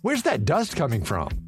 Where's that dust coming from?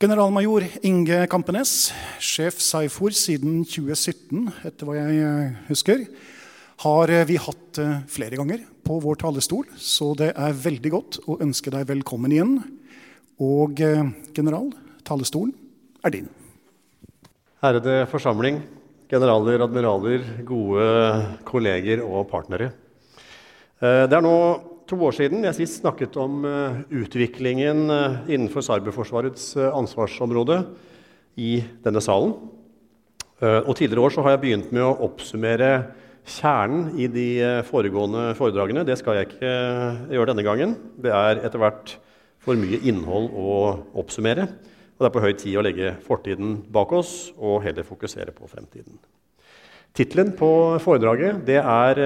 Generalmajor Inge Kampenes, sjef Seifor siden 2017, etter hva jeg eh, husker, har eh, vi hatt eh, flere ganger på vår talerstol, så det er veldig godt å ønske deg velkommen igjen. Og general, talerstolen er din. Ærede forsamling, generaler, admiraler, gode kolleger og partnere. Det er nå to år siden jeg sist snakket om uh, utviklingen uh, innenfor Cyberforsvarets uh, ansvarsområde i denne salen. og Tidligere år har jeg begynt med å oppsummere kjernen i de foregående foredragene. Det skal jeg ikke gjøre denne gangen. Det er etter hvert for mye innhold å oppsummere. Og det er på høy tid å legge fortiden bak oss og heller fokusere på fremtiden. Tittelen på foredraget det er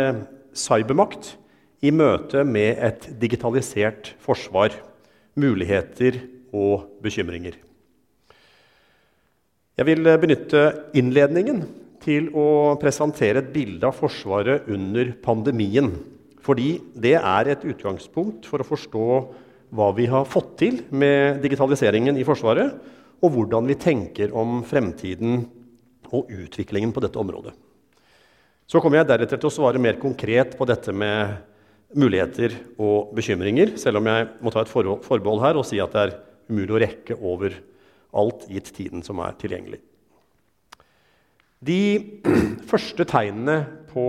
'Cybermakt i møte med et digitalisert forsvar, muligheter og bekymringer. Jeg vil benytte innledningen til å presentere et bilde av Forsvaret under pandemien. Fordi det er et utgangspunkt for å forstå hva vi har fått til med digitaliseringen i Forsvaret, og hvordan vi tenker om fremtiden og utviklingen på dette området. Så kommer jeg deretter til å svare mer konkret på dette med muligheter og bekymringer, selv om jeg må ta et forbehold her og si at det er umulig å rekke over alt gitt tiden som er tilgjengelig. De første tegnene på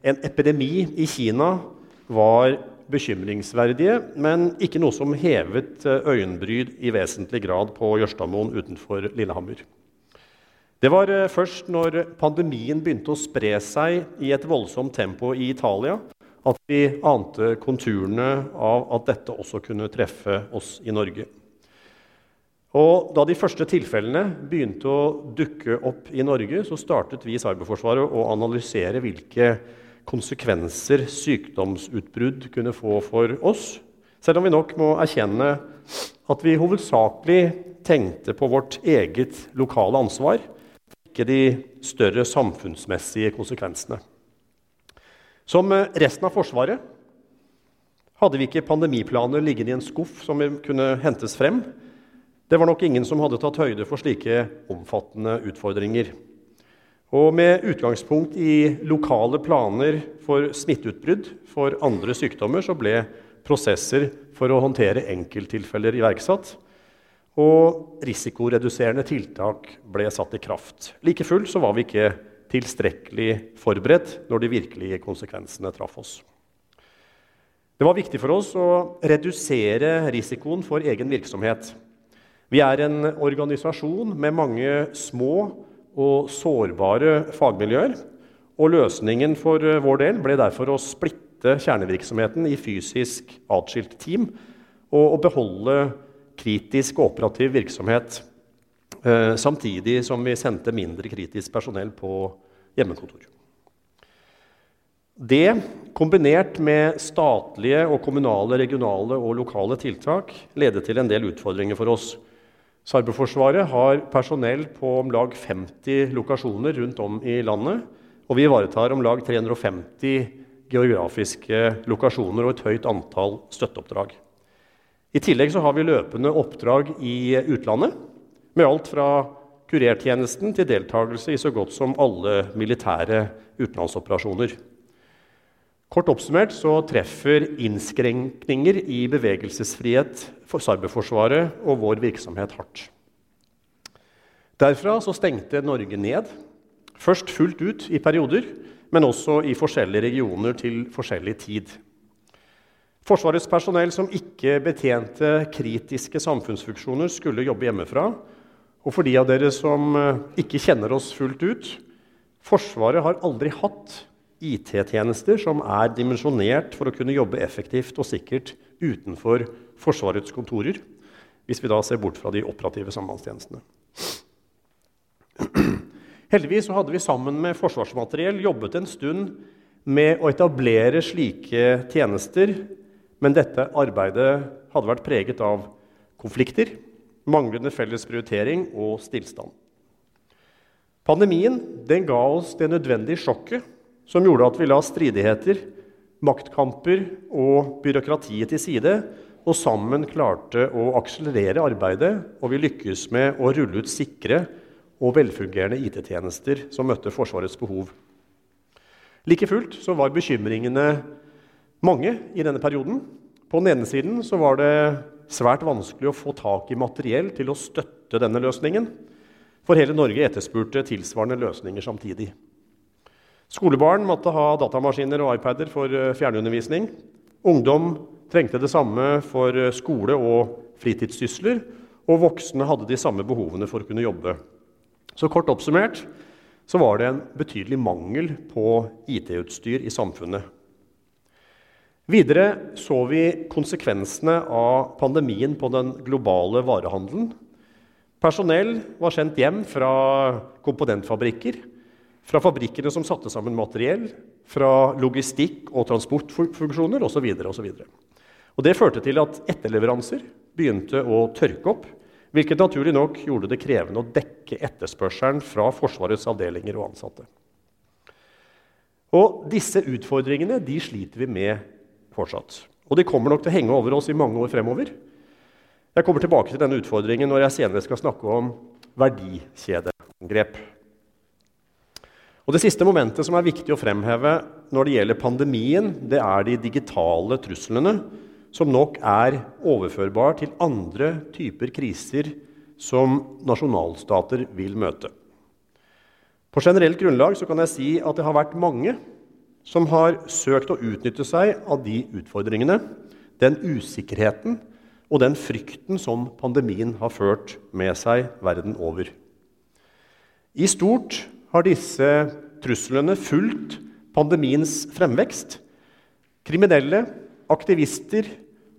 en epidemi i Kina var bekymringsverdige, men ikke noe som hevet øyenbryd i vesentlig grad på Jørstadmoen utenfor Lillehammer. Det var eh, først når pandemien begynte å spre seg i et voldsomt tempo i Italia, at vi ante konturene av at dette også kunne treffe oss i Norge. Og Da de første tilfellene begynte å dukke opp i Norge, så startet vi i Cyberforsvaret å analysere hvilke konsekvenser sykdomsutbrudd kunne få for oss. Selv om vi nok må erkjenne at vi hovedsakelig tenkte på vårt eget lokale ansvar, ikke de større samfunnsmessige konsekvensene. Som eh, resten av Forsvaret hadde vi ikke pandemiplaner liggende i en skuff som kunne hentes frem. Det var nok ingen som hadde tatt høyde for slike omfattende utfordringer. Og med utgangspunkt i lokale planer for smitteutbrudd for andre sykdommer så ble prosesser for å håndtere enkelttilfeller iverksatt. Og risikoreduserende tiltak ble satt i kraft. Like fullt så var vi ikke tilstrekkelig forberedt når de virkelige konsekvensene traff oss. Det var viktig for oss å redusere risikoen for egen virksomhet. Vi er en organisasjon med mange små og sårbare fagmiljøer. Og løsningen for eh, vår del ble derfor å splitte kjernevirksomheten i fysisk atskilt team og beholde kritisk og operativ virksomhet samtidig som vi sendte mindre kritisk personell på hjemmekontor. Det, kombinert med statlige og kommunale, regionale og lokale tiltak, ledet til en del utfordringer for oss. Cyberforsvaret har personell på om lag 50 lokasjoner rundt om i landet. Og vi ivaretar om lag 350 geografiske lokasjoner og et høyt antall støtteoppdrag. I tillegg har vi løpende oppdrag i utlandet, med alt fra kurertjenesten til deltakelse i så godt som alle militære utenlandsoperasjoner. Kort oppsummert så treffer innskrenkninger i bevegelsesfrihet for cyberforsvaret og vår virksomhet hardt. Derfra så stengte Norge ned, først fullt ut i perioder, men også i forskjellige regioner til forskjellig tid. Forsvarets personell som ikke betjente kritiske samfunnsfunksjoner, skulle jobbe hjemmefra. Og for de av dere som eh, ikke kjenner oss fullt ut Forsvaret har aldri hatt IT-tjenester som er dimensjonert for å kunne jobbe effektivt og sikkert utenfor Forsvarets kontorer, hvis vi da ser bort fra de operative sambandstjenestene. Heldigvis så hadde vi sammen med Forsvarsmateriell jobbet en stund med å etablere slike tjenester, men dette arbeidet hadde vært preget av konflikter, manglende felles prioritering og stillstand. Pandemien ga oss det nødvendige sjokket som gjorde at vi la stridigheter, maktkamper og byråkratiet til side, og sammen klarte å akselerere arbeidet, og vi lykkes med å rulle ut sikre og velfungerende IT-tjenester som møtte Forsvarets behov. Like fullt så var bekymringene mange i denne perioden. På den ene siden så var det svært vanskelig å få tak i materiell til å støtte denne løsningen, for hele Norge etterspurte tilsvarende løsninger samtidig. Skolebarn måtte ha datamaskiner og iPader for eh, fjernundervisning. Ungdom trengte det samme for eh, skole og fritidssysler. Og voksne hadde de samme behovene for å kunne jobbe. Så kort oppsummert så var det en betydelig mangel på IT-utstyr i samfunnet. Videre så vi konsekvensene av pandemien på den globale varehandelen. Personell var sendt hjem fra komponentfabrikker fra fabrikkene som satte sammen materiell, fra logistikk- og transportfunksjoner osv. Det førte til at etterleveranser begynte å tørke opp, hvilket naturlig nok gjorde det krevende å dekke etterspørselen fra Forsvarets avdelinger og ansatte. Og disse utfordringene sliter vi med fortsatt. Og de kommer nok til å henge over oss i mange år fremover. Jeg kommer tilbake til denne utfordringen når jeg senere skal snakke om verdikjedeangrep. Og Det siste momentet som er viktig å fremheve når det gjelder pandemien, det er de digitale truslene, som nok er overførbar til andre typer kriser som nasjonalstater vil møte. På generelt grunnlag kan jeg si at det har vært mange som har søkt å utnytte seg av de utfordringene, den usikkerheten og den frykten som pandemien har ført med seg verden over. I stort har disse truslene fulgt pandemiens fremvekst. Kriminelle, aktivister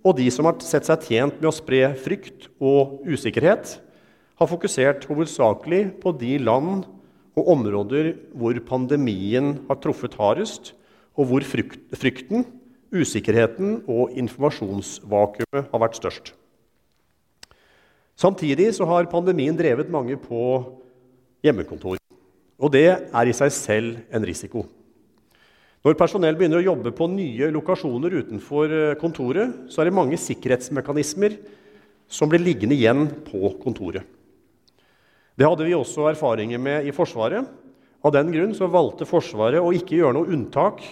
og de som har sett seg tjent med å spre frykt og usikkerhet, har fokusert hovedsakelig på de land og områder hvor pandemien har truffet hardest, og hvor frykten, usikkerheten og informasjonsvakuumet har vært størst. Samtidig har pandemien drevet mange på hjemmekontor. Og det er i seg selv en risiko. Når personell begynner å jobbe på nye lokasjoner utenfor eh, kontoret, så er det mange sikkerhetsmekanismer som blir liggende igjen på kontoret. Det hadde vi også erfaringer med i Forsvaret. Av den grunn valgte Forsvaret å ikke gjøre noe unntak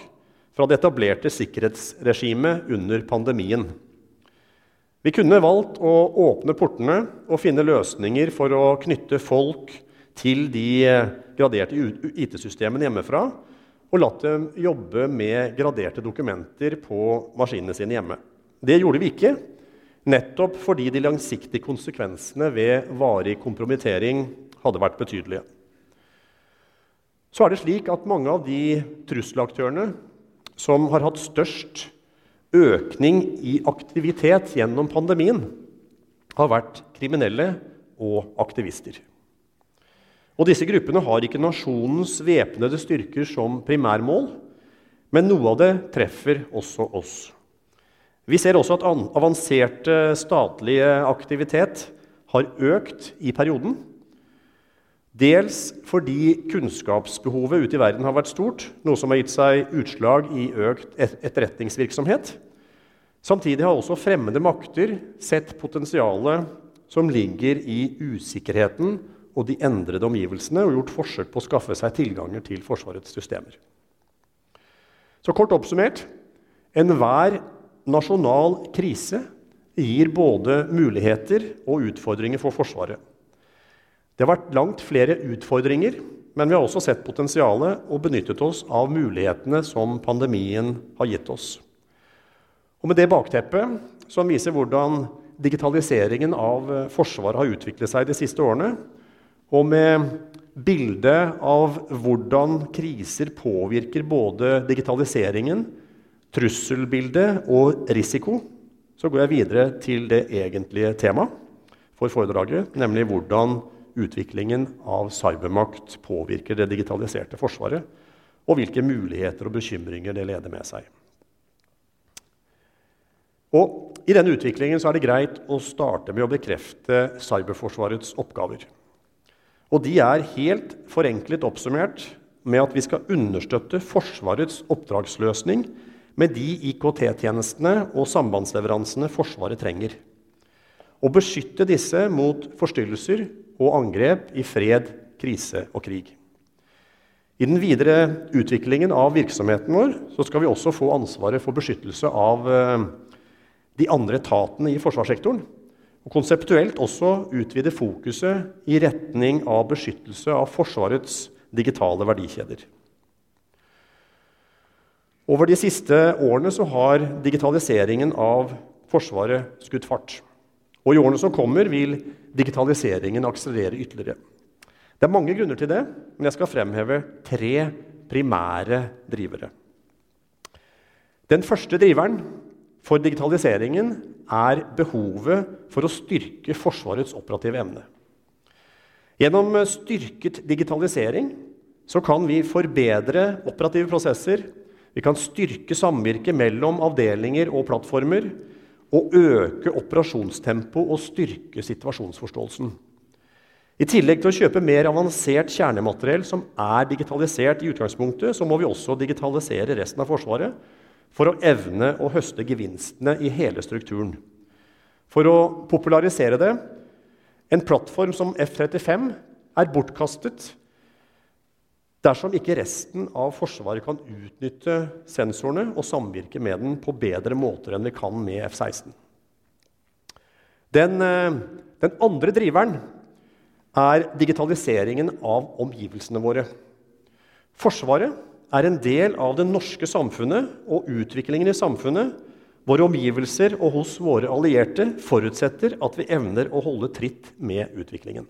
fra det etablerte sikkerhetsregimet under pandemien. Vi kunne valgt å åpne portene og finne løsninger for å knytte folk til de eh, graderte IT-systemene hjemmefra og latt dem jobbe med graderte dokumenter på maskinene sine hjemme. Det gjorde vi ikke, nettopp fordi de langsiktige konsekvensene ved varig kompromittering hadde vært betydelige. så er det slik at mange av de trusselaktørene som har hatt størst økning i aktivitet gjennom pandemien, har vært kriminelle og aktivister. Og disse gruppene har ikke nasjonens væpnede styrker som primærmål, men noe av det treffer også oss. Vi ser også at avanserte statlige aktivitet har økt i perioden. Dels fordi kunnskapsbehovet ute i verden har vært stort, noe som har gitt seg utslag i økt etterretningsvirksomhet. Samtidig har også fremmede makter sett potensialet som ligger i usikkerheten og de endrede omgivelsene, og gjort forsøk på å skaffe seg tilganger til Forsvarets systemer. Så kort oppsummert enhver nasjonal krise gir både muligheter og utfordringer for Forsvaret. Det har vært langt flere utfordringer, men vi har også sett potensialet og benyttet oss av mulighetene som pandemien har gitt oss. Og Med det bakteppet, som viser hvordan digitaliseringen av Forsvaret har utviklet seg de siste årene, og med bildet av hvordan kriser påvirker både digitaliseringen, trusselbildet og risiko, så går jeg videre til det egentlige temaet for foredraget, nemlig hvordan utviklingen av cybermakt påvirker det digitaliserte forsvaret, og hvilke muligheter og bekymringer det leder med seg. Og I denne utviklingen er det greit å starte med å bekrefte cyberforsvarets oppgaver. Og de er helt forenklet oppsummert med at vi skal understøtte Forsvarets oppdragsløsning med de IKT-tjenestene og sambandsleveransene Forsvaret trenger. Og beskytte disse mot forstyrrelser og angrep i fred, krise og krig. I den videre utviklingen av virksomheten vår skal vi også få ansvaret for beskyttelse av eh, de andre etatene i forsvarssektoren. Og konseptuelt også utvide fokuset i retning av beskyttelse av Forsvarets digitale verdikjeder. Over de siste årene så har digitaliseringen av Forsvaret skutt fart. Og i årene som kommer, vil digitaliseringen akselerere ytterligere. Det er mange grunner til det, men jeg skal fremheve tre primære drivere. Den første driveren for digitaliseringen er behovet for å styrke Forsvarets operative evne. Gjennom styrket digitalisering kan vi forbedre operative prosesser, vi kan styrke samvirket mellom avdelinger og plattformer, og øke operasjonstempo og styrke situasjonsforståelsen. I tillegg til å kjøpe mer avansert kjernemateriell som er digitalisert, i utgangspunktet, så må vi også digitalisere resten av Forsvaret for å evne å høste gevinstene i hele strukturen. For å popularisere det en plattform som F-35 er bortkastet dersom ikke resten av Forsvaret kan utnytte sensorene og samvirke med den på bedre måter enn vi kan med F-16. Den, eh, den andre driveren er digitaliseringen av omgivelsene våre. Forsvaret er en del av det norske samfunnet og utviklingen i samfunnet. Våre omgivelser og hos våre allierte forutsetter at vi evner å holde tritt med utviklingen.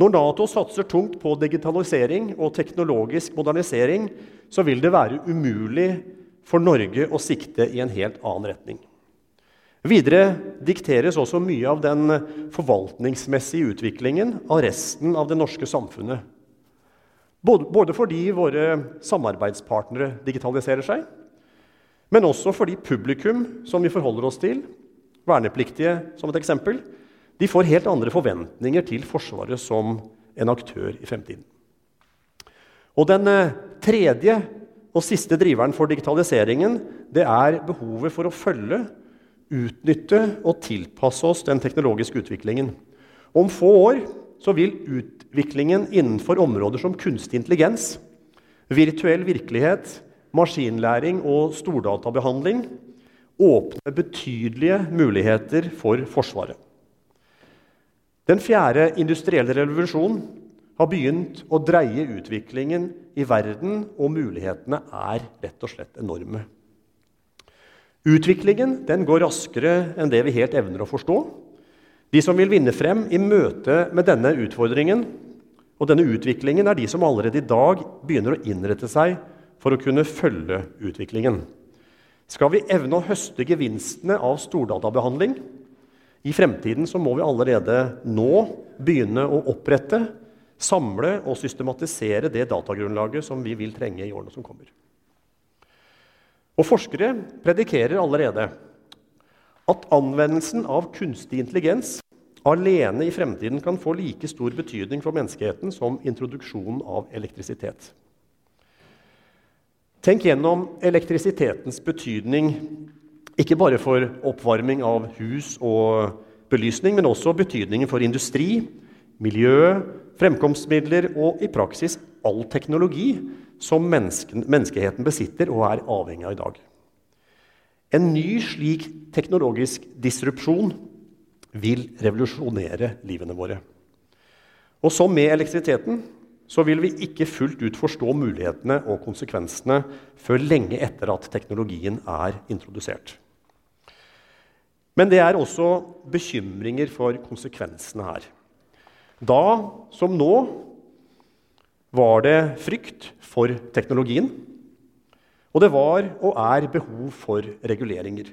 Når Nato satser tungt på digitalisering og teknologisk modernisering, så vil det være umulig for Norge å sikte i en helt annen retning. Videre dikteres også mye av den forvaltningsmessige utviklingen av resten av det norske samfunnet både fordi våre samarbeidspartnere digitaliserer seg, men også fordi publikum som vi forholder oss til, vernepliktige som et eksempel, de får helt andre forventninger til Forsvaret som en aktør i fremtiden. Og Den eh, tredje og siste driveren for digitaliseringen det er behovet for å følge, utnytte og tilpasse oss den teknologiske utviklingen. Om få år så vil utviklingen innenfor områder som kunstig intelligens, virtuell virkelighet, maskinlæring og stordatabehandling åpne betydelige muligheter for Forsvaret. Den fjerde industrielle revolusjonen har begynt å dreie utviklingen i verden, og mulighetene er rett og slett enorme. Utviklingen går raskere enn det vi helt evner å forstå. De som vil vinne frem i møte med denne utfordringen, Og denne utviklingen er de som allerede i dag begynner å innrette seg for å kunne følge utviklingen. Skal vi evne å høste gevinstene av stordatabehandling i fremtiden, så må vi allerede nå begynne å opprette, samle og systematisere det datagrunnlaget som vi vil trenge i årene som kommer. Og Forskere predikerer allerede at anvendelsen av kunstig intelligens alene i fremtiden kan få like stor betydning for menneskeheten som introduksjonen av elektrisitet. Tenk gjennom elektrisitetens betydning ikke bare for oppvarming av hus og belysning, men også betydningen for industri, miljø, fremkomstmidler og i praksis all teknologi som menneskeheten besitter og er avhengig av i dag. En ny slik teknologisk disrupsjon vil revolusjonere livene våre. Og som med elektrisiteten så vil vi ikke fullt ut forstå mulighetene og konsekvensene før lenge etter at teknologien er introdusert. Men det er også bekymringer for konsekvensene her. Da, som nå, var det frykt for teknologien. Og det var og er behov for reguleringer.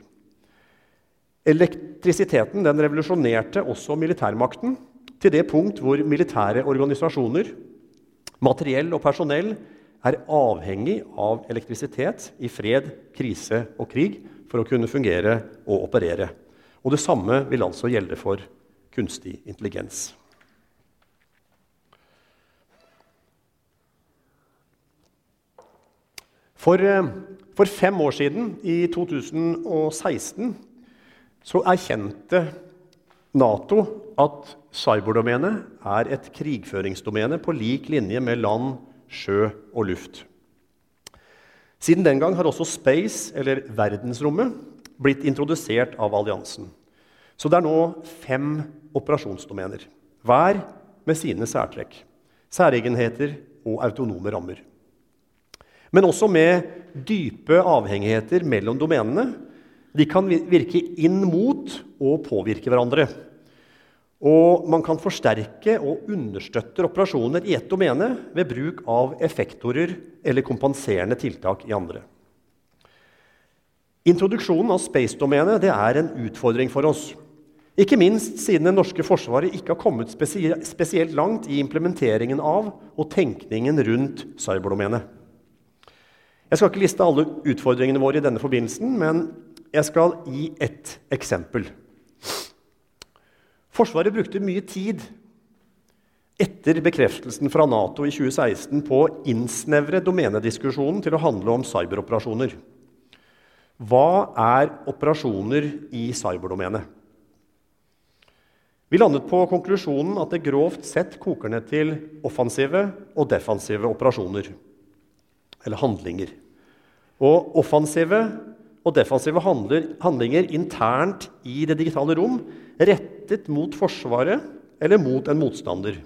Elektrisiteten den revolusjonerte også militærmakten til det punkt hvor militære organisasjoner, materiell og personell er avhengig av elektrisitet i fred, krise og krig for å kunne fungere og operere. Og det samme vil altså gjelde for kunstig intelligens. For, eh, for fem år siden, i 2016, så erkjente Nato at cyberdomenet er et krigføringsdomene på lik linje med land, sjø og luft. Siden den gang har også space, eller verdensrommet, blitt introdusert av alliansen. Så det er nå fem operasjonsdomener, hver med sine særtrekk, særegenheter og autonome rammer. Men også med dype avhengigheter mellom domenene de kan virke inn mot og påvirke hverandre. Og man kan forsterke og understøtte operasjoner i ett domene ved bruk av effektorer eller kompenserende tiltak i andre. Introduksjonen av space-domenet er en utfordring for oss. Ikke minst siden det norske forsvaret ikke har kommet spesielt langt i implementeringen av og tenkningen rundt cyberdomenet. Jeg skal ikke liste alle utfordringene våre i denne forbindelsen, men jeg skal gi ett eksempel. Forsvaret brukte mye tid etter bekreftelsen fra Nato i 2016 på å innsnevre domenediskusjonen til å handle om cyberoperasjoner. Hva er operasjoner i cyberdomenet? Vi landet på konklusjonen at det grovt sett koker ned til offensive og defensive operasjoner. Eller handlinger. Og offensive og defensive handlinger internt i det digitale rom rettet mot Forsvaret eller mot en motstander.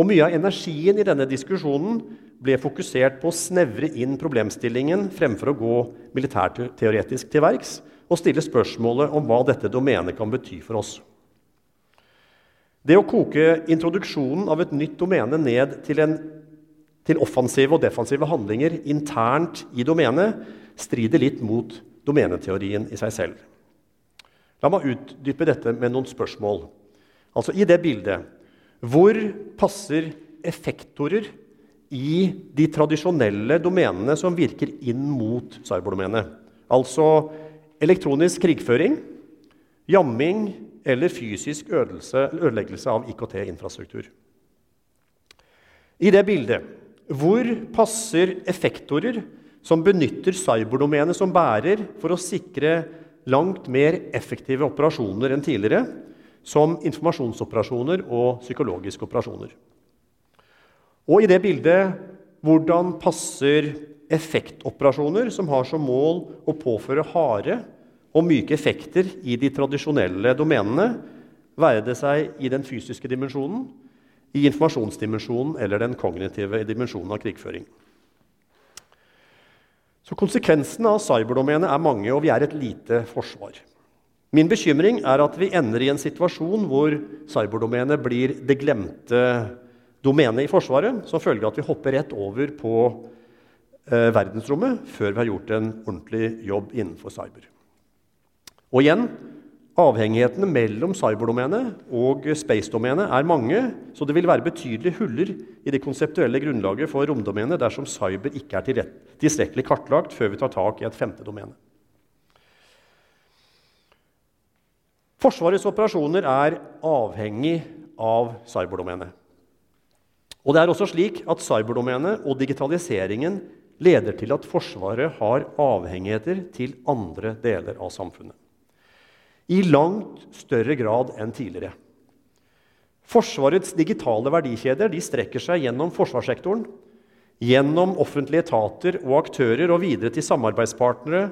Og Mye av energien i denne diskusjonen ble fokusert på å snevre inn problemstillingen fremfor å gå militærteoretisk til verks og stille spørsmålet om hva dette domenet kan bety for oss. Det å koke introduksjonen av et nytt domene ned til, en, til offensive og defensive handlinger internt i domenet strider litt mot domeneteorien i seg selv. La meg utdype dette med noen spørsmål. Altså I det bildet hvor passer effektorer i de tradisjonelle domenene som virker inn mot cyberdomenet? Altså elektronisk krigføring, jamming eller fysisk ødeleggelse av IKT-infrastruktur. I det bildet hvor passer effektorer som benytter cyberdomenet som bærer for å sikre langt mer effektive operasjoner enn tidligere, som informasjonsoperasjoner og psykologiske operasjoner. Og i det bildet hvordan passer effektoperasjoner som har som mål å påføre harde og myke effekter i de tradisjonelle domenene, være det seg i den fysiske dimensjonen, i informasjonsdimensjonen eller den kognitive dimensjonen av krigføring. Så Konsekvensene av cyberdomenet er mange, og vi er et lite forsvar. Min bekymring er at vi ender i en situasjon hvor cyberdomenet blir det glemte domene i Forsvaret som følge av at vi hopper rett over på eh, verdensrommet før vi har gjort en ordentlig jobb innenfor cyber. Og igjen Avhengighetene mellom cyberdomenet og space-domenet er mange, så det vil være betydelige huller i det konseptuelle grunnlaget for romdomenet dersom cyber ikke er tilstrekkelig kartlagt før vi tar tak i et femte domene. Forsvarets operasjoner er avhengig av cyberdomenet. Og det er også slik at cyberdomenet og digitaliseringen leder til at Forsvaret har avhengigheter til andre deler av samfunnet i langt større grad enn tidligere. Forsvarets digitale verdikjeder strekker seg gjennom forsvarssektoren, gjennom offentlige etater og aktører og videre til samarbeidspartnere,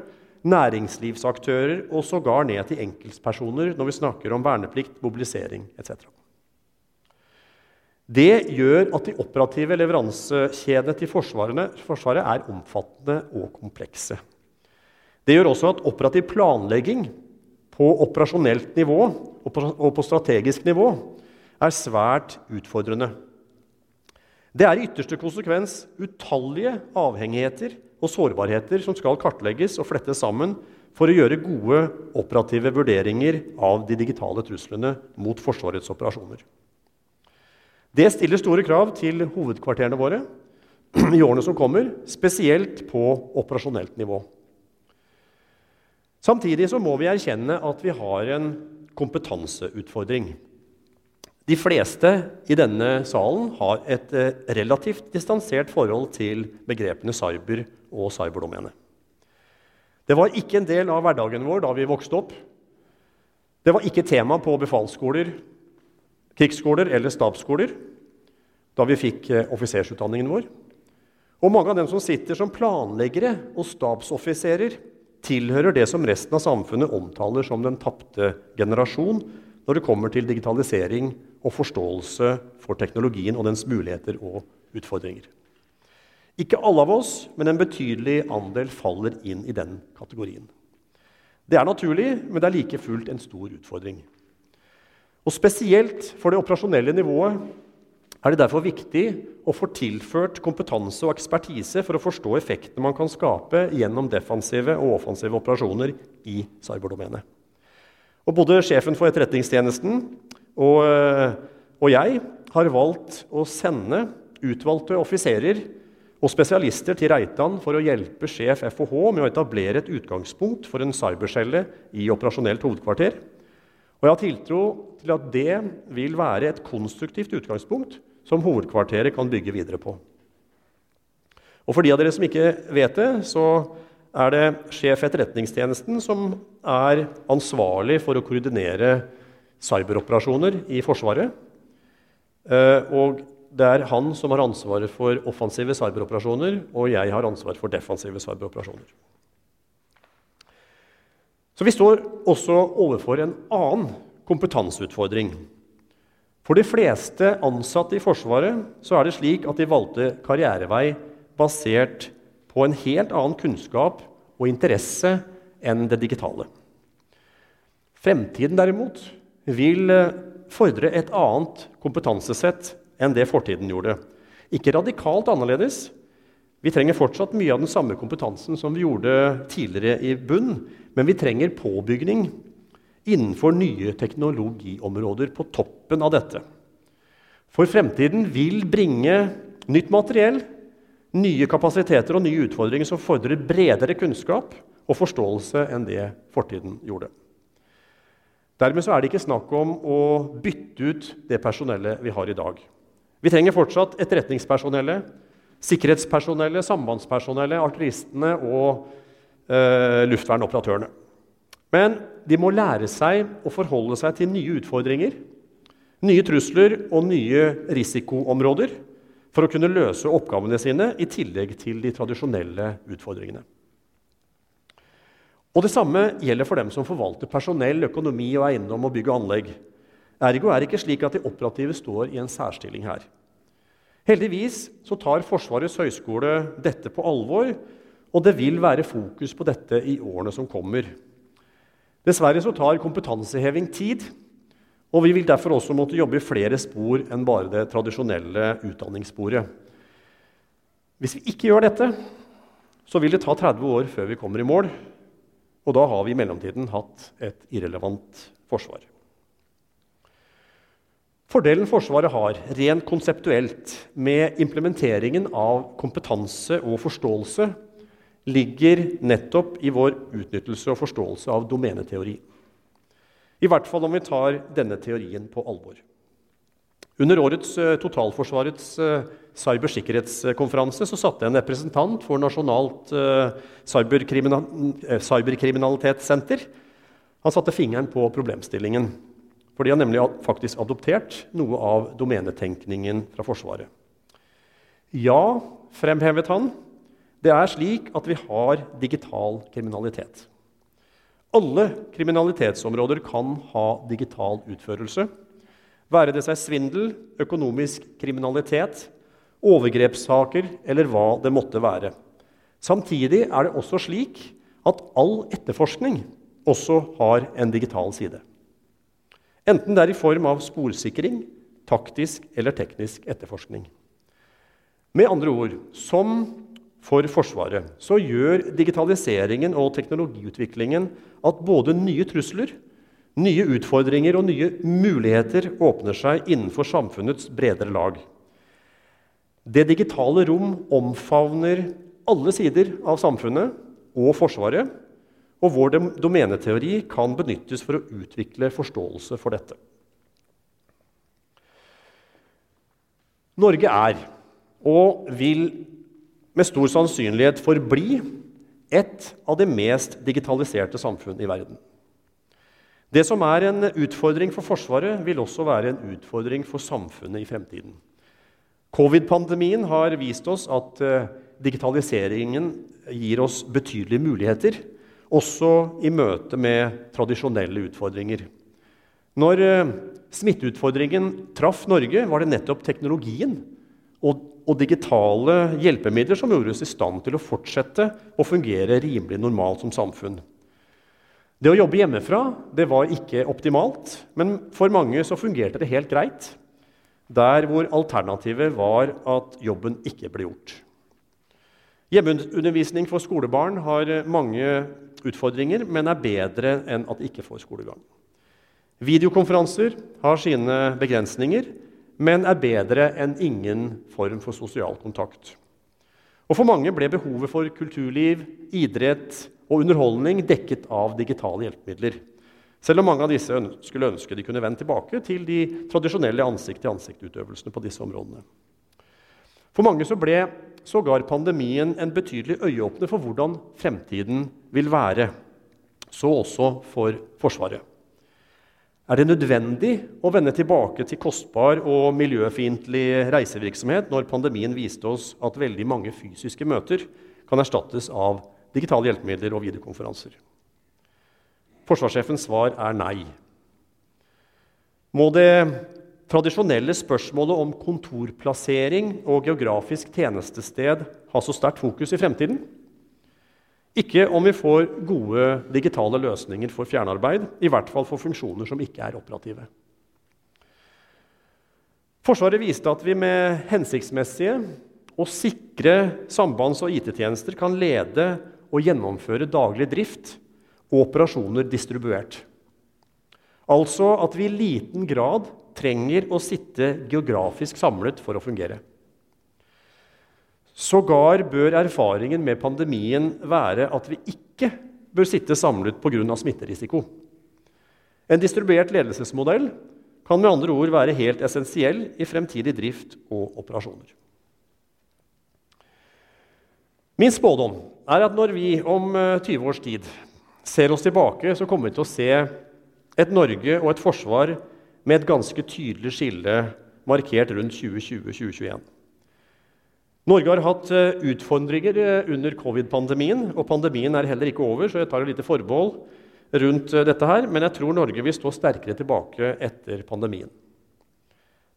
næringslivsaktører og sågar ned til enkeltpersoner når vi snakker om verneplikt, mobilisering etc. Det gjør at de operative leveransekjedene til Forsvaret er omfattende og komplekse. Det gjør også at operativ planlegging på operasjonelt nivå og på strategisk nivå er svært utfordrende. Det er i ytterste konsekvens utallige avhengigheter og sårbarheter som skal kartlegges og flettes sammen for å gjøre gode operative vurderinger av de digitale truslene mot Forsvarets operasjoner. Det stiller store krav til hovedkvarterene våre i årene som kommer, spesielt på operasjonelt nivå. Samtidig så må vi erkjenne at vi har en kompetanseutfordring. De fleste i denne salen har et eh, relativt distansert forhold til begrepene cyber og cyberdomene. Det var ikke en del av hverdagen vår da vi vokste opp. Det var ikke tema på befalsskoler, krigsskoler eller stabsskoler da vi fikk eh, offisersutdanningen vår. Og mange av dem som sitter som planleggere og stabsoffiserer, tilhører det som resten av samfunnet omtaler som den tapte generasjon når det kommer til digitalisering og forståelse for teknologien og dens muligheter og utfordringer. Ikke alle av oss, men en betydelig andel faller inn i den kategorien. Det er naturlig, men det er like fullt en stor utfordring. Og Spesielt for det operasjonelle nivået er det derfor viktig å få tilført kompetanse og ekspertise for å forstå effektene man kan skape gjennom defensive og offensive operasjoner i cyberdomenet. Og både sjefen for Etterretningstjenesten og, eh, og jeg har valgt å sende utvalgte offiserer og spesialister til Reitan for å hjelpe sjef FOH med å etablere et utgangspunkt for en cybercelle i operasjonelt hovedkvarter. Og jeg har tiltro til at det vil være et konstruktivt utgangspunkt som hovedkvarteret kan bygge videre på. Og For de av dere som ikke vet det, så er det sjef Etterretningstjenesten som er ansvarlig for å koordinere cyberoperasjoner i Forsvaret. Eh, og det er han som har ansvaret for offensive cyberoperasjoner, og jeg har ansvar for defensive cyberoperasjoner. Så vi står også overfor en annen kompetanseutfordring. For de fleste ansatte i Forsvaret så er det slik at de valgte karrierevei basert på en helt annen kunnskap og interesse enn det digitale. Fremtiden derimot vil eh, fordre et annet kompetansesett enn det fortiden gjorde. Ikke radikalt annerledes. Vi trenger fortsatt mye av den samme kompetansen som vi gjorde tidligere i bunn, men vi trenger påbygning innenfor nye teknologiområder på toppen av dette. For fremtiden vil bringe nytt materiell, nye kapasiteter og nye utfordringer som fordrer bredere kunnskap og forståelse enn det fortiden gjorde. Dermed er det ikke snakk om å bytte ut det personellet vi har i dag. Vi trenger fortsatt etterretningspersonellet, sikkerhetspersonellet, sambandspersonellet, artilleristene og eh, luftvernoperatørene. Men de må lære seg å forholde seg til nye utfordringer, nye trusler og nye risikoområder for å kunne løse oppgavene sine i tillegg til de tradisjonelle utfordringene. Og Det samme gjelder for dem som forvalter personell, økonomi, og eiendom og bygg og anlegg. Ergo er det ikke slik at de operative står i en særstilling her. Heldigvis så tar Forsvarets høgskole dette på alvor, og det vil være fokus på dette i årene som kommer. Dessverre så tar kompetanseheving tid. Og vi vil derfor også måtte jobbe i flere spor enn bare det tradisjonelle utdanningssporet. Hvis vi ikke gjør dette, så vil det ta 30 år før vi kommer i mål. Og da har vi i mellomtiden hatt et irrelevant forsvar. Fordelen Forsvaret har rent konseptuelt med implementeringen av kompetanse og forståelse, ligger nettopp i vår utnyttelse og forståelse av domeneteori. I hvert fall om vi tar denne teorien på alvor. Under årets uh, Totalforsvarets uh, cybersikkerhetskonferanse så satte en representant for Nasjonalt uh, cyberkriminalitetssenter han satte fingeren på problemstillingen. For de har nemlig faktisk adoptert noe av domenetenkningen fra Forsvaret. Ja, fremhevet han, det er slik at vi har digital kriminalitet. Alle kriminalitetsområder kan ha digital utførelse. Være det seg svindel, økonomisk kriminalitet, overgrepssaker eller hva det måtte være. Samtidig er det også slik at all etterforskning også har en digital side. Enten det er i form av sporsikring, taktisk eller teknisk etterforskning. Med andre ord, som for Forsvaret, så gjør digitaliseringen og teknologiutviklingen at både nye trusler, nye utfordringer og nye muligheter åpner seg innenfor samfunnets bredere lag. Det digitale rom omfavner alle sider av samfunnet og Forsvaret, og vår domeneteori kan benyttes for å utvikle forståelse for dette. Norge er, og vil med stor sannsynlighet forbli, et av de mest digitaliserte samfunn i verden. Det som er en utfordring for Forsvaret, vil også være en utfordring for samfunnet i fremtiden. Covid-pandemien har vist oss at eh, digitaliseringen gir oss betydelige muligheter også i møte med tradisjonelle utfordringer. Når eh, smitteutfordringen traff Norge, var det nettopp teknologien og, og, digitale hjelpemidler som gjorde oss i stand til å fortsette å fungere rimelig normalt som samfunn. Det å jobbe hjemmefra det var ikke optimalt, men for mange så fungerte det helt greit. Der hvor alternativet var at jobben ikke ble gjort. Hjemmeundervisning for skolebarn har mange utfordringer, men er bedre enn at de ikke får skolegang. Videokonferanser har sine begrensninger, men er bedre enn ingen form for sosial kontakt. Og For mange ble behovet for kulturliv, idrett og underholdning dekket av digitale hjelpemidler. Selv om mange av disse skulle ønske de kunne vende tilbake til de tradisjonelle ansikt-til-ansikt-utøvelsene på disse områdene. For mange så ble sågar pandemien en betydelig øyeåpner for hvordan fremtiden vil være. Så også for Forsvaret. Er det nødvendig å vende tilbake til kostbar og miljøfiendtlig reisevirksomhet når pandemien viste oss at veldig mange fysiske møter kan erstattes av digitale hjelpemidler og videokonferanser? Forsvarssjefens svar er nei. Må det tradisjonelle spørsmålet om kontorplassering og geografisk tjenestested ha så sterkt fokus i fremtiden? Ikke om vi får gode digitale løsninger for fjernarbeid, i hvert fall for funksjoner som ikke er operative. Forsvaret viste at vi med hensiktsmessige og sikre sambands- og IT-tjenester kan lede og gjennomføre daglig drift og operasjoner distribuert. Altså at vi i liten grad trenger å sitte geografisk samlet for å fungere. Sågar bør erfaringen med pandemien være at vi ikke bør sitte samlet pga. smitterisiko. En distribuert ledelsesmodell kan med andre ord være helt essensiell i fremtidig drift og operasjoner. Min spådom er at når vi om 20 eh, års tid ser oss tilbake, så kommer vi til å se et Norge og et forsvar med et ganske tydelig skille markert rundt 2020-2021. Norge har hatt eh, utfordringer eh, under covid-pandemien, og pandemien er heller ikke over, så jeg tar et lite forbehold rundt eh, dette her, men jeg tror Norge vil stå sterkere tilbake etter pandemien.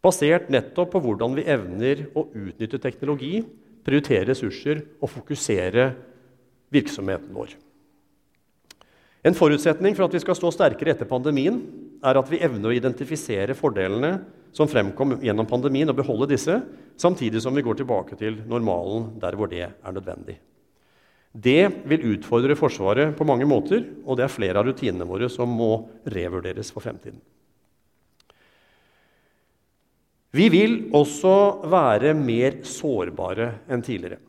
Basert nettopp på hvordan vi evner å utnytte teknologi, prioritere ressurser og fokusere virksomheten vår. En forutsetning for at vi skal stå sterkere etter pandemien, er at vi evner å identifisere fordelene som fremkom gjennom pandemien, og beholde disse, samtidig som vi går tilbake til normalen der hvor det er nødvendig. Det vil utfordre Forsvaret på mange måter, og det er flere av rutinene våre som må revurderes for fremtiden. Vi vil også være mer sårbare enn tidligere.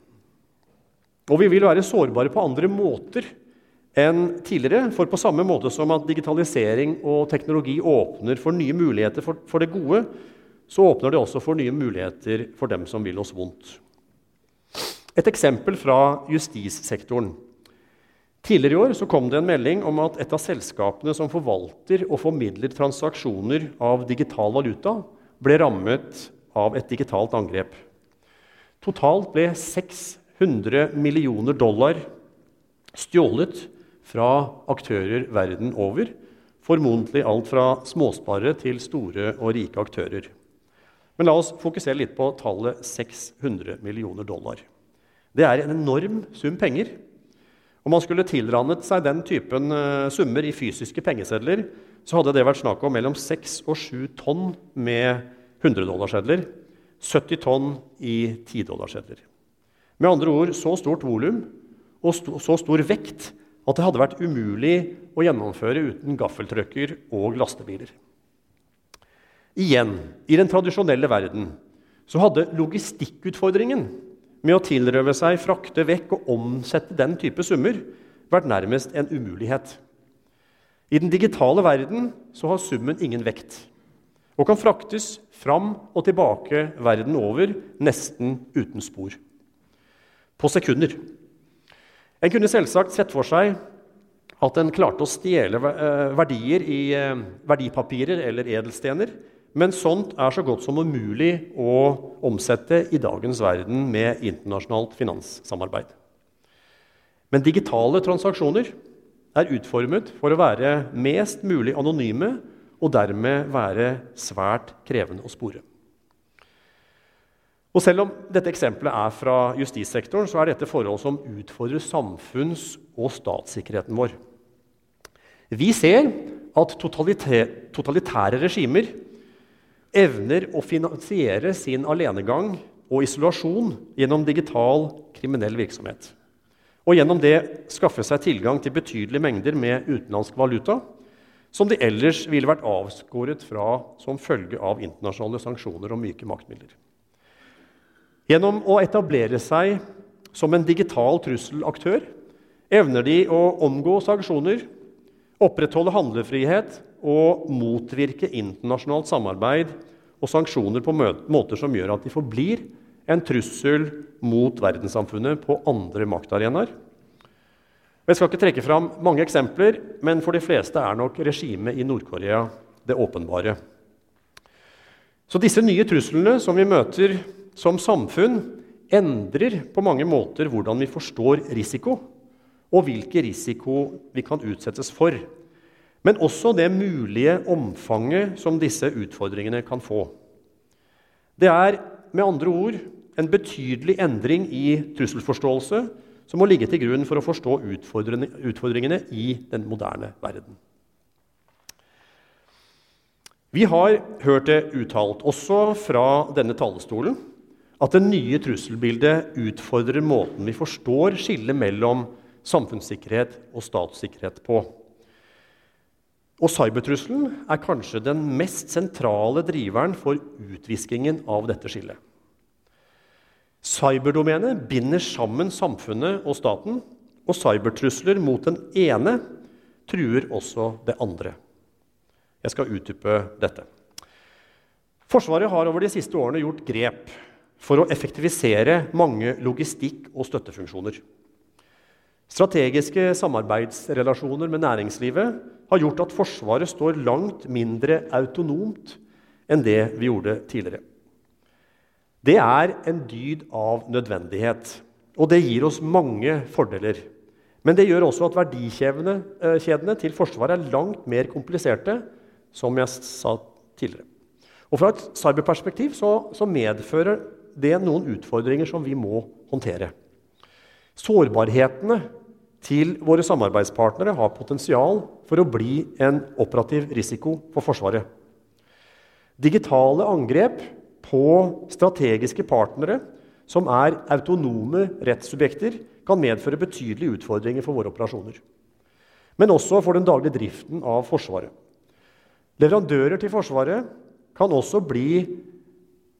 Og vi vil være sårbare på andre måter enn tidligere. For på samme måte som at digitalisering og teknologi åpner for nye muligheter for, for det gode, så åpner det også for nye muligheter for dem som vil oss vondt. Et eksempel fra justissektoren. Tidligere i år så kom det en melding om at et av selskapene som forvalter og formidler transaksjoner av digital valuta, ble rammet av et digitalt angrep. Totalt ble 600 millioner dollar stjålet fra aktører verden over. Formodentlig alt fra småsparere til store og rike aktører. Men la oss fokusere litt på tallet 600 millioner dollar. Det er en enorm sum penger. Om man skulle tilrannet seg den typen uh, summer i fysiske pengesedler, så hadde det vært snakk om mellom 6 og 7 tonn med 100-dollarsedler. 70 tonn i 10-dollarsedler. Med andre ord så stort volum og så stor vekt at det hadde vært umulig å gjennomføre uten gaffeltrucker og lastebiler. Igjen, i den tradisjonelle verden så hadde logistikkutfordringen med å tilrøve seg, frakte vekk og omsette den type summer vært nærmest en umulighet. I den digitale verden så har summen ingen vekt og kan fraktes fram og tilbake verden over nesten uten spor. På sekunder. En kunne selvsagt sett for seg at en klarte å stjele eh, verdier i eh, verdipapirer eller edelstener men sånt er så godt som umulig å omsette i dagens verden med internasjonalt finanssamarbeid. Men digitale transaksjoner er utformet for å være mest mulig anonyme og dermed være svært krevende å spore. Og Selv om dette eksempelet er fra justissektoren, så er dette forhold som utfordrer samfunns- og statssikkerheten vår. Vi ser at totalitære regimer evner å finansiere sin alenegang og isolasjon gjennom digital kriminell virksomhet. Og gjennom det skaffe seg tilgang til betydelige mengder med utenlandsk valuta, som de ellers ville vært avskåret fra som følge av internasjonale sanksjoner og myke maktmidler. Gjennom å etablere seg som en digital trusselaktør evner de å omgå sanksjoner, opprettholde handlefrihet og motvirke internasjonalt samarbeid og sanksjoner på måter som gjør at de forblir en trussel mot verdenssamfunnet på andre maktarenaer. Jeg skal ikke trekke fram mange eksempler, men for de fleste er nok regimet i Nord-Korea det åpenbare. Så disse nye truslene som vi møter som samfunn, endrer på mange måter hvordan vi forstår risiko, og hvilken risiko vi kan utsettes for men også det mulige omfanget som disse utfordringene kan få. Det er med andre ord en betydelig endring i trusselforståelse som må ligge til grunn for å forstå utfordringene i den moderne verden. Vi har hørt det uttalt, også fra denne talerstolen, at det nye trusselbildet utfordrer måten vi forstår skillet mellom samfunnssikkerhet og statssikkerhet på. Og cybertrusselen er kanskje den mest sentrale driveren for utviskingen av dette skillet. Cyberdomenet binder sammen samfunnet og staten, og cybertrusler mot den ene truer også det andre. Jeg skal utdype dette. Forsvaret har over de siste årene gjort grep for å effektivisere mange logistikk- og støttefunksjoner. Strategiske samarbeidsrelasjoner med næringslivet har gjort at Forsvaret står langt mindre autonomt enn det vi gjorde tidligere. Det er en dyd av nødvendighet, og det gir oss mange fordeler. Men det gjør også at verdikjedene eh, til Forsvaret er langt mer kompliserte, som jeg sa tidligere. Og Fra et cyberperspektiv så, så medfører det noen utfordringer som vi må håndtere. Sårbarhetene til våre samarbeidspartnere har potensial for å bli en operativ risiko for Forsvaret. Digitale angrep på strategiske partnere som er autonome rettssubjekter, kan medføre betydelige utfordringer for våre operasjoner. Men også for den daglige driften av Forsvaret. Leverandører til Forsvaret kan også bli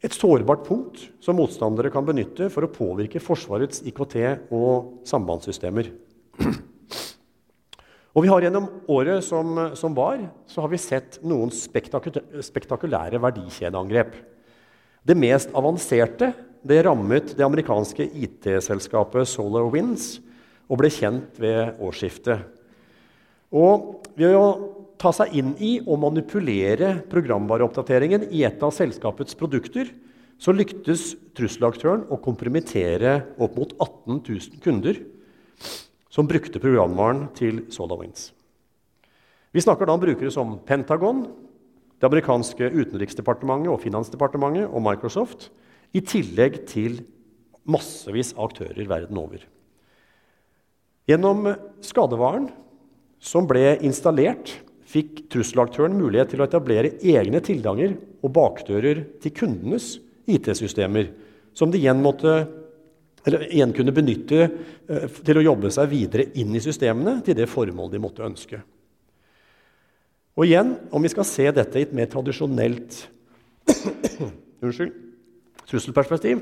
et sårbart punkt som motstandere kan benytte for å påvirke Forsvarets IKT- og sambandssystemer. Og vi har Gjennom året som, som var, så har vi sett noen spektakulære verdikjedeangrep. Det mest avanserte det rammet det amerikanske IT-selskapet SolarWinds og ble kjent ved årsskiftet. Og ved å ta seg inn i og manipulere programvareoppdateringen i et av selskapets produkter, så lyktes trusselaktøren å kompromittere opp mot 18 000 kunder som brukte programvaren til SolarWinds. Vi snakker da om brukere som Pentagon, det amerikanske utenriksdepartementet og finansdepartementet og Microsoft, i tillegg til massevis av aktører verden over. Gjennom skadevaren som ble installert, fikk trusselaktøren mulighet til å etablere egne tilganger og bakdører til kundenes IT-systemer, som de igjen, måtte, igjen kunne benytte eh, til å jobbe seg videre inn i systemene til det formål de måtte ønske. Og igjen, om vi skal se dette i et mer tradisjonelt unnskyld, trusselperspektiv,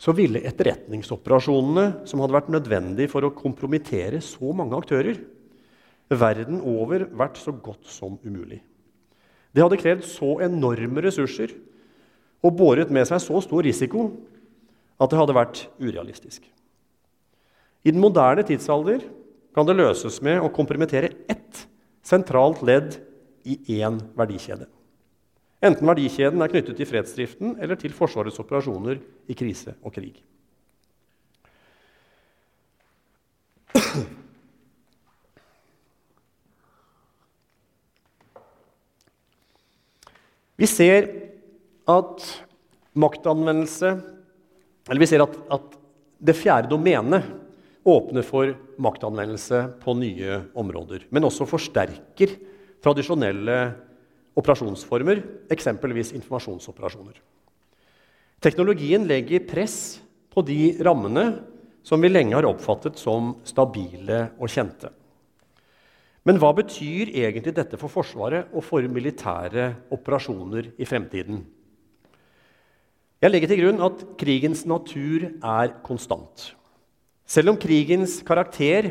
så ville etterretningsoperasjonene som hadde vært nødvendig for å kompromittere så mange aktører, verden over vært så godt som umulig. Det hadde krevd så enorme ressurser og båret med seg så stor risiko at det hadde vært urealistisk. I den moderne tidsalder kan det løses med å komprimittere ett sentralt ledd i én verdikjede. Enten verdikjeden er knyttet til fredsdriften eller til Forsvarets operasjoner i krise og krig. Vi ser at maktanvendelse Eller vi ser at, at det fjerde domenet åpner for maktanvendelse på nye områder, men også forsterker tradisjonelle operasjonsformer, eksempelvis informasjonsoperasjoner. Teknologien legger press på de rammene som vi lenge har oppfattet som stabile og kjente. Men hva betyr egentlig dette for Forsvaret og for militære operasjoner i fremtiden? Jeg legger til grunn at krigens natur er konstant. Selv om krigens karakter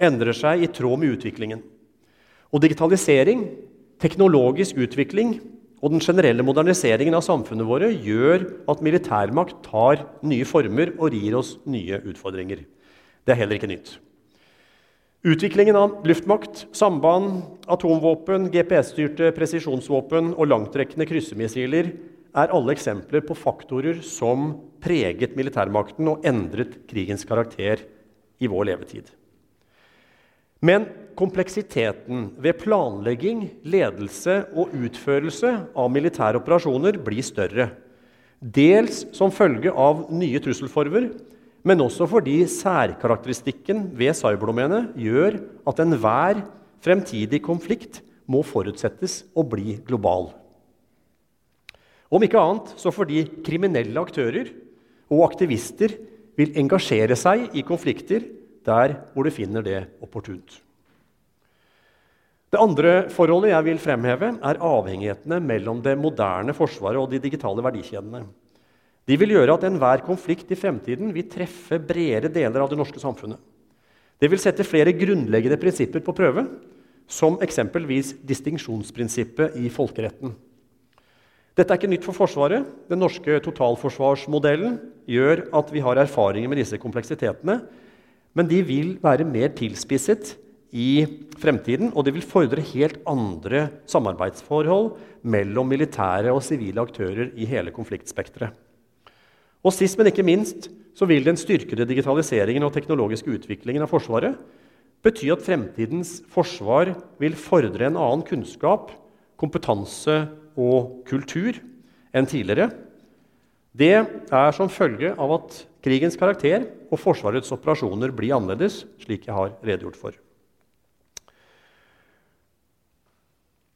endrer seg i tråd med utviklingen. Og digitalisering Teknologisk utvikling og den generelle moderniseringen av samfunnet våre gjør at militærmakt tar nye former og gir oss nye utfordringer. Det er heller ikke nytt. Utviklingen av luftmakt, samband, atomvåpen, GPS-styrte presisjonsvåpen og langtrekkende kryssemissiler er alle eksempler på faktorer som preget militærmakten og endret krigens karakter i vår levetid. Men kompleksiteten ved planlegging, ledelse og utførelse av militære operasjoner blir større. Dels som følge av nye trusselformer, men også fordi særkarakteristikken ved cyberdomenet gjør at enhver fremtidig konflikt må forutsettes å bli global. Om ikke annet så fordi kriminelle aktører og aktivister vil engasjere seg i konflikter der hvor de finner det opportunt. Det andre forholdet jeg vil fremheve, er avhengighetene mellom det moderne forsvaret og de digitale verdikjedene. De vil gjøre at enhver konflikt i fremtiden vil treffe bredere deler av det norske samfunnet. Det vil sette flere grunnleggende prinsipper på prøve, som eksempelvis distinksjonsprinsippet i folkeretten. Dette er ikke nytt for Forsvaret. Den norske totalforsvarsmodellen gjør at vi har erfaringer med disse kompleksitetene men de vil være mer tilspisset i fremtiden, og det vil fordre helt andre samarbeidsforhold mellom militære og sivile aktører i hele konfliktspekteret. Og sist, men ikke minst, så vil den styrkede digitaliseringen og teknologiske utviklingen av Forsvaret bety at fremtidens forsvar vil fordre en annen kunnskap, kompetanse og kultur enn tidligere. Det er som følge av at krigens karakter og Forsvarets operasjoner blir annerledes, slik jeg har redegjort for.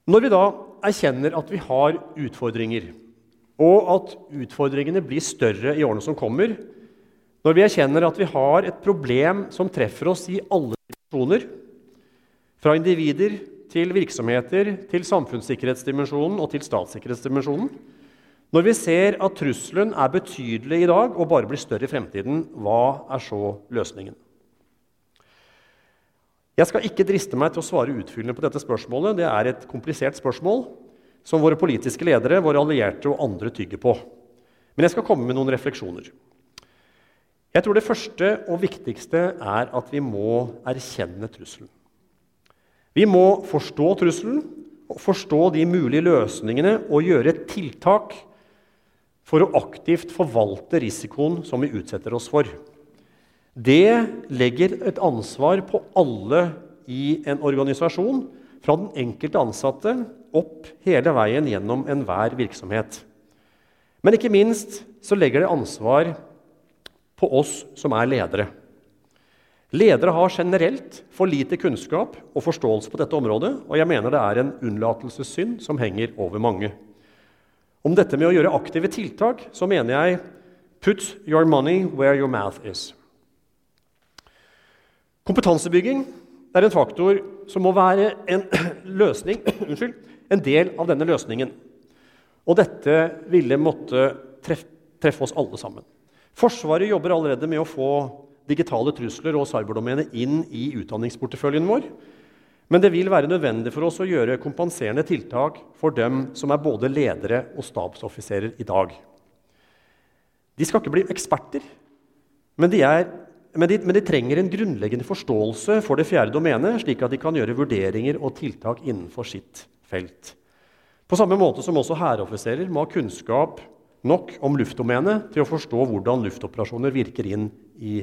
Når vi da erkjenner at vi har utfordringer, og at utfordringene blir større i årene som kommer, når vi erkjenner at vi har et problem som treffer oss i alle situasjoner, fra individer til virksomheter, til samfunnssikkerhetsdimensjonen og til statssikkerhetsdimensjonen, når vi ser at trusselen er betydelig i dag og bare blir større i fremtiden, hva er så løsningen? Jeg skal ikke driste meg til å svare utfyllende på dette spørsmålet. Det er et komplisert spørsmål som våre politiske ledere, våre allierte og andre tygger på. Men jeg skal komme med noen refleksjoner. Jeg tror det første og viktigste er at vi må erkjenne trusselen. Vi må forstå trusselen, forstå de mulige løsningene og gjøre et tiltak for å aktivt forvalte risikoen som vi utsetter oss for. Det legger et ansvar på alle i en organisasjon, fra den enkelte ansatte opp hele veien gjennom enhver virksomhet. Men ikke minst så legger det ansvar på oss som er ledere. Ledere har generelt for lite kunnskap og forståelse på dette området, og jeg mener det er en unnlatelsessynd som henger over mange. Om dette med å gjøre aktive tiltak så mener jeg put your money where your mouth is. Kompetansebygging er en faktor som må være en løsning, unnskyld, en del av denne løsningen. Og dette ville måtte treffe, treffe oss alle sammen. Forsvaret jobber allerede med å få digitale trusler og cyberdomenet inn i utdanningsporteføljen vår. Men det vil være nødvendig for oss å gjøre kompenserende tiltak for dem som er både ledere og stabsoffiserer i dag. De skal ikke bli eksperter, men de, er, men, de, men de, trenger en grunnleggende forståelse for det fjerde domenet, slik at de kan gjøre vurderinger og tiltak innenfor sitt felt. På samme måte som også hæroffiserer må ha kunnskap nok om luftdomenet til å forstå hvordan luftoperasjoner virker inn i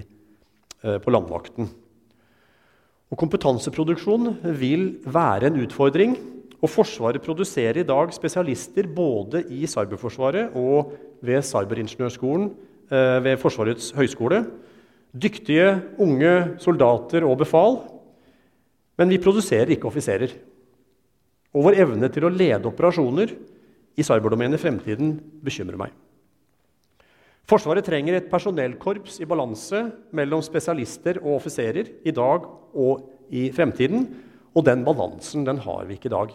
Eh, på landvakten. Og kompetanseproduksjon vil være en utfordring. Og Forsvaret produserer i dag spesialister både i Cyberforsvaret og ved Cyberingeniørskolen eh, ved Forsvarets høgskole. Dyktige unge soldater og befal. Men vi produserer ikke offiserer. Og vår evne til å lede operasjoner i cyberdomenet i fremtiden bekymrer meg. Forsvaret trenger et personellkorps i balanse mellom spesialister og offiserer i dag og i fremtiden. Og den balansen den har vi ikke i dag.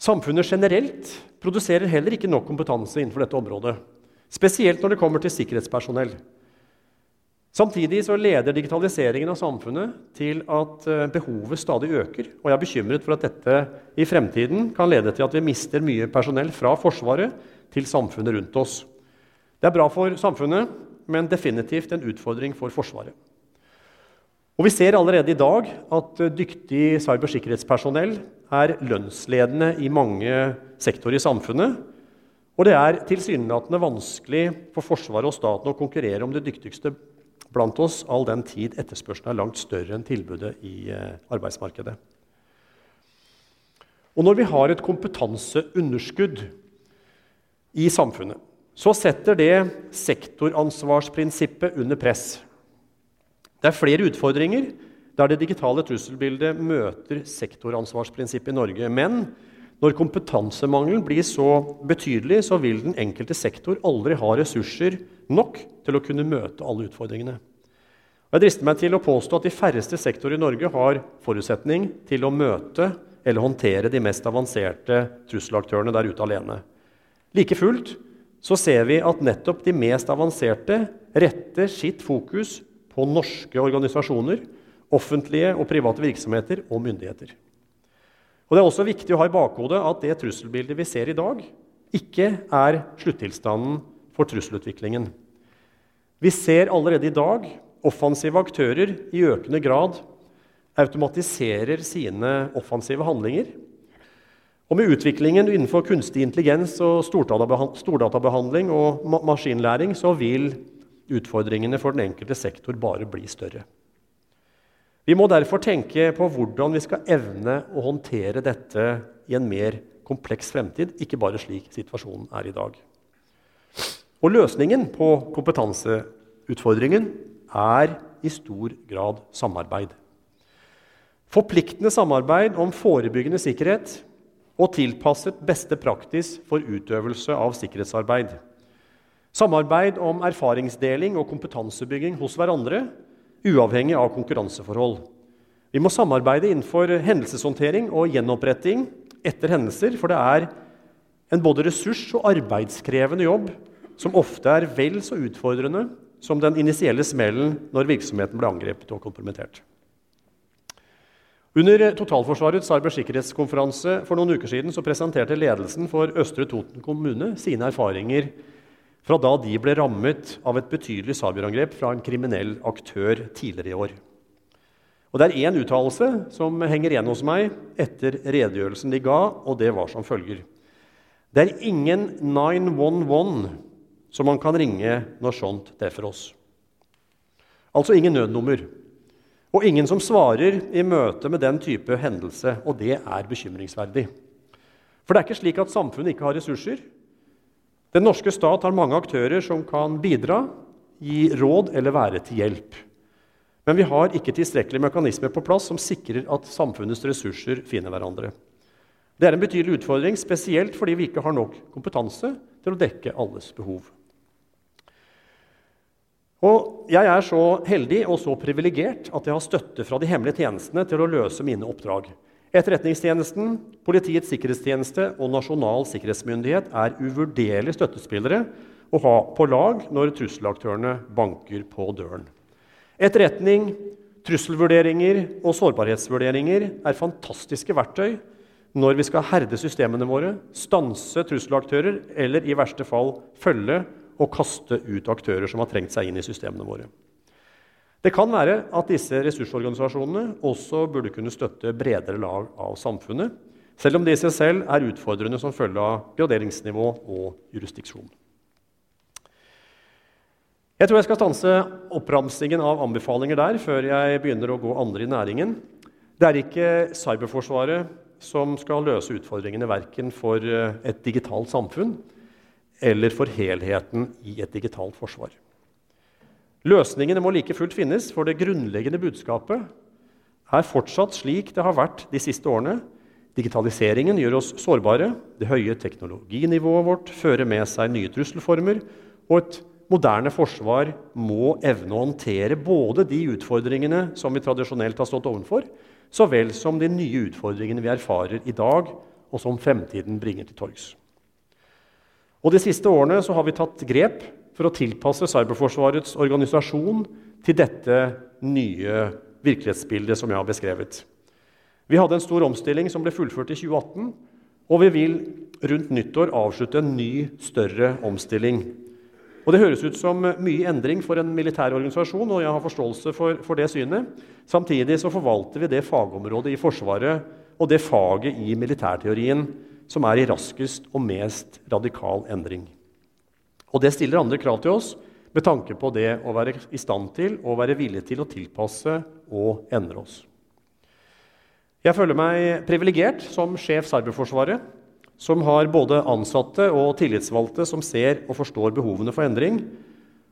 Samfunnet generelt produserer heller ikke nok kompetanse innenfor dette området. Spesielt når det kommer til sikkerhetspersonell. Samtidig så leder digitaliseringen av samfunnet til at eh, behovet stadig øker. Og jeg er bekymret for at dette i fremtiden kan lede til at vi mister mye personell fra Forsvaret til samfunnet rundt oss. Det er bra for samfunnet, men definitivt en utfordring for Forsvaret. Og Vi ser allerede i dag at dyktig cybersikkerhetspersonell er lønnsledende i mange sektorer i samfunnet. Og det er tilsynelatende vanskelig for Forsvaret og staten å konkurrere om det dyktigste blant oss, all den tid etterspørselen er langt større enn tilbudet i eh, arbeidsmarkedet. Og når vi har et kompetanseunderskudd i samfunnet, så setter det sektoransvarsprinsippet under press. Det er flere utfordringer der det digitale trusselbildet møter sektoransvarsprinsippet i Norge. Men når kompetansemangelen blir så betydelig, så vil den enkelte sektor aldri ha ressurser nok til å kunne møte alle utfordringene. Jeg drister meg til å påstå at de færreste sektorer i Norge har forutsetning til å møte eller håndtere de mest avanserte trusselaktørene der ute alene. Like fullt så ser vi at nettopp de mest avanserte retter sitt fokus på norske organisasjoner, offentlige og private virksomheter og myndigheter. Og Det er også viktig å ha i bakhodet at det trusselbildet vi ser i dag, ikke er sluttilstanden for trusselutviklingen. Vi ser allerede i dag offensive aktører i økende grad automatiserer sine offensive handlinger og med utviklingen innenfor kunstig intelligens og stordatabehandling og maskinlæring så vil utfordringene for den enkelte sektor bare bli større. Vi må derfor tenke på hvordan vi skal evne å håndtere dette i en mer kompleks fremtid, ikke bare slik situasjonen er i dag. Og løsningen på kompetanseutfordringen er i stor grad samarbeid. Forpliktende samarbeid om forebyggende sikkerhet og tilpasset beste praktis for utøvelse av sikkerhetsarbeid. Samarbeid om erfaringsdeling og kompetansebygging hos hverandre, uavhengig av konkurranseforhold. Vi må samarbeide innenfor hendelseshåndtering og gjenoppretting etter hendelser, for det er en både ressurs- og arbeidskrevende jobb som ofte er vel så utfordrende som den initielle smellen når virksomheten ble angrepet og kompromittert. Under Totalforsvarets cybersikkerhetskonferanse for noen uker siden så presenterte ledelsen for Østre Toten kommune sine erfaringer fra da de ble rammet av et betydelig cyberangrep fra en kriminell aktør tidligere i år. Og Det er én uttalelse som henger igjen hos meg etter redegjørelsen de ga, og det var som følger. Det er ingen 911 som man kan ringe når sånt treffer oss. Altså ingen nødnummer. Og ingen som svarer i møte med den type hendelse, og det er bekymringsverdig. For det er ikke slik at samfunnet ikke har ressurser. Den norske stat har mange aktører som kan bidra, gi råd eller være til hjelp. Men vi har ikke tilstrekkelige mekanismer på plass som sikrer at samfunnets ressurser finner hverandre. Det er en betydelig utfordring, spesielt fordi vi ikke har nok kompetanse til å dekke alles behov. Og jeg er så heldig og så privilegert at jeg har støtte fra de hemmelige tjenestene til å løse mine oppdrag. Etterretningstjenesten, Politiets sikkerhetstjeneste og Nasjonal sikkerhetsmyndighet er uvurderlige støttespillere å ha på lag når trusselaktørene banker på døren. Etterretning, trusselvurderinger og sårbarhetsvurderinger er fantastiske verktøy når vi skal herde systemene våre, stanse trusselaktører eller i verste fall følge og kaste ut aktører som har trengt seg inn i systemene våre. Det kan være at disse ressursorganisasjonene også burde kunne støtte bredere lag av samfunnet, selv om det i seg selv er utfordrende som følge av graderingsnivå og jurisdiksjon. Jeg tror jeg skal stanse oppramsingen av anbefalinger der før jeg begynner å gå andre i næringen. Det er ikke Cyberforsvaret som skal løse utfordringene verken for et digitalt samfunn eller for helheten i et digitalt forsvar. Løsningene må like fullt finnes, for det grunnleggende budskapet er fortsatt slik det har vært de siste årene. Digitaliseringen gjør oss sårbare. Det høye teknologinivået vårt fører med seg nye trusselformer. Og et moderne forsvar må evne å håndtere både de utfordringene som vi tradisjonelt har stått overfor, så vel som de nye utfordringene vi erfarer i dag, og som fremtiden bringer til torgs. Og De siste årene har vi tatt grep for å tilpasse Cyberforsvarets organisasjon til dette nye virkelighetsbildet som jeg har beskrevet. Vi hadde en stor omstilling som ble fullført i 2018, og vi vil rundt nyttår avslutte en ny, større omstilling. Og Det høres ut som mye endring for en militær organisasjon, og jeg har forståelse for, for det synet. Samtidig så forvalter vi det fagområdet i Forsvaret og det faget i militærteorien som er i raskest og mest radikal endring. Og det stiller andre krav til oss med tanke på det å være i stand til og være villig til å tilpasse og endre oss. Jeg føler meg privilegert som sjef Cyberforsvaret, som har både ansatte og tillitsvalgte som ser og forstår behovene for endring.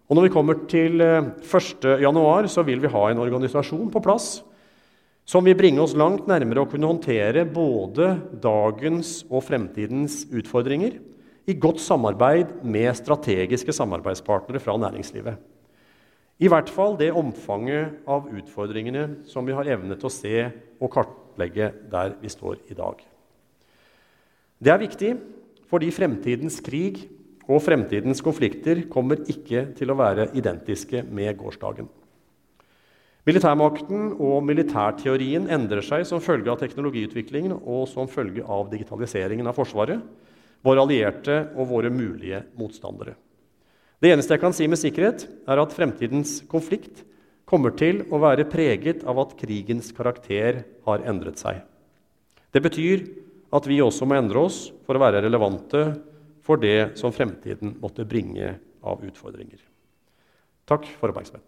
Og når vi kommer til 1.1, eh, så vil vi ha en organisasjon på plass som vil bringe oss langt nærmere å kunne håndtere både dagens og fremtidens utfordringer i godt samarbeid med strategiske samarbeidspartnere fra næringslivet. I hvert fall det omfanget av utfordringene som vi har evnet å se og kartlegge der vi står i dag. Det er viktig fordi fremtidens krig og fremtidens konflikter kommer ikke til å være identiske med gårsdagen. Militærmakten og militærteorien endrer seg som følge av teknologiutviklingen og som følge av digitaliseringen av Forsvaret, våre allierte og våre mulige motstandere. Det eneste jeg kan si med sikkerhet, er at fremtidens konflikt kommer til å være preget av at krigens karakter har endret seg. Det betyr at vi også må endre oss for å være relevante for det som fremtiden måtte bringe av utfordringer. Takk for oppmerksomheten.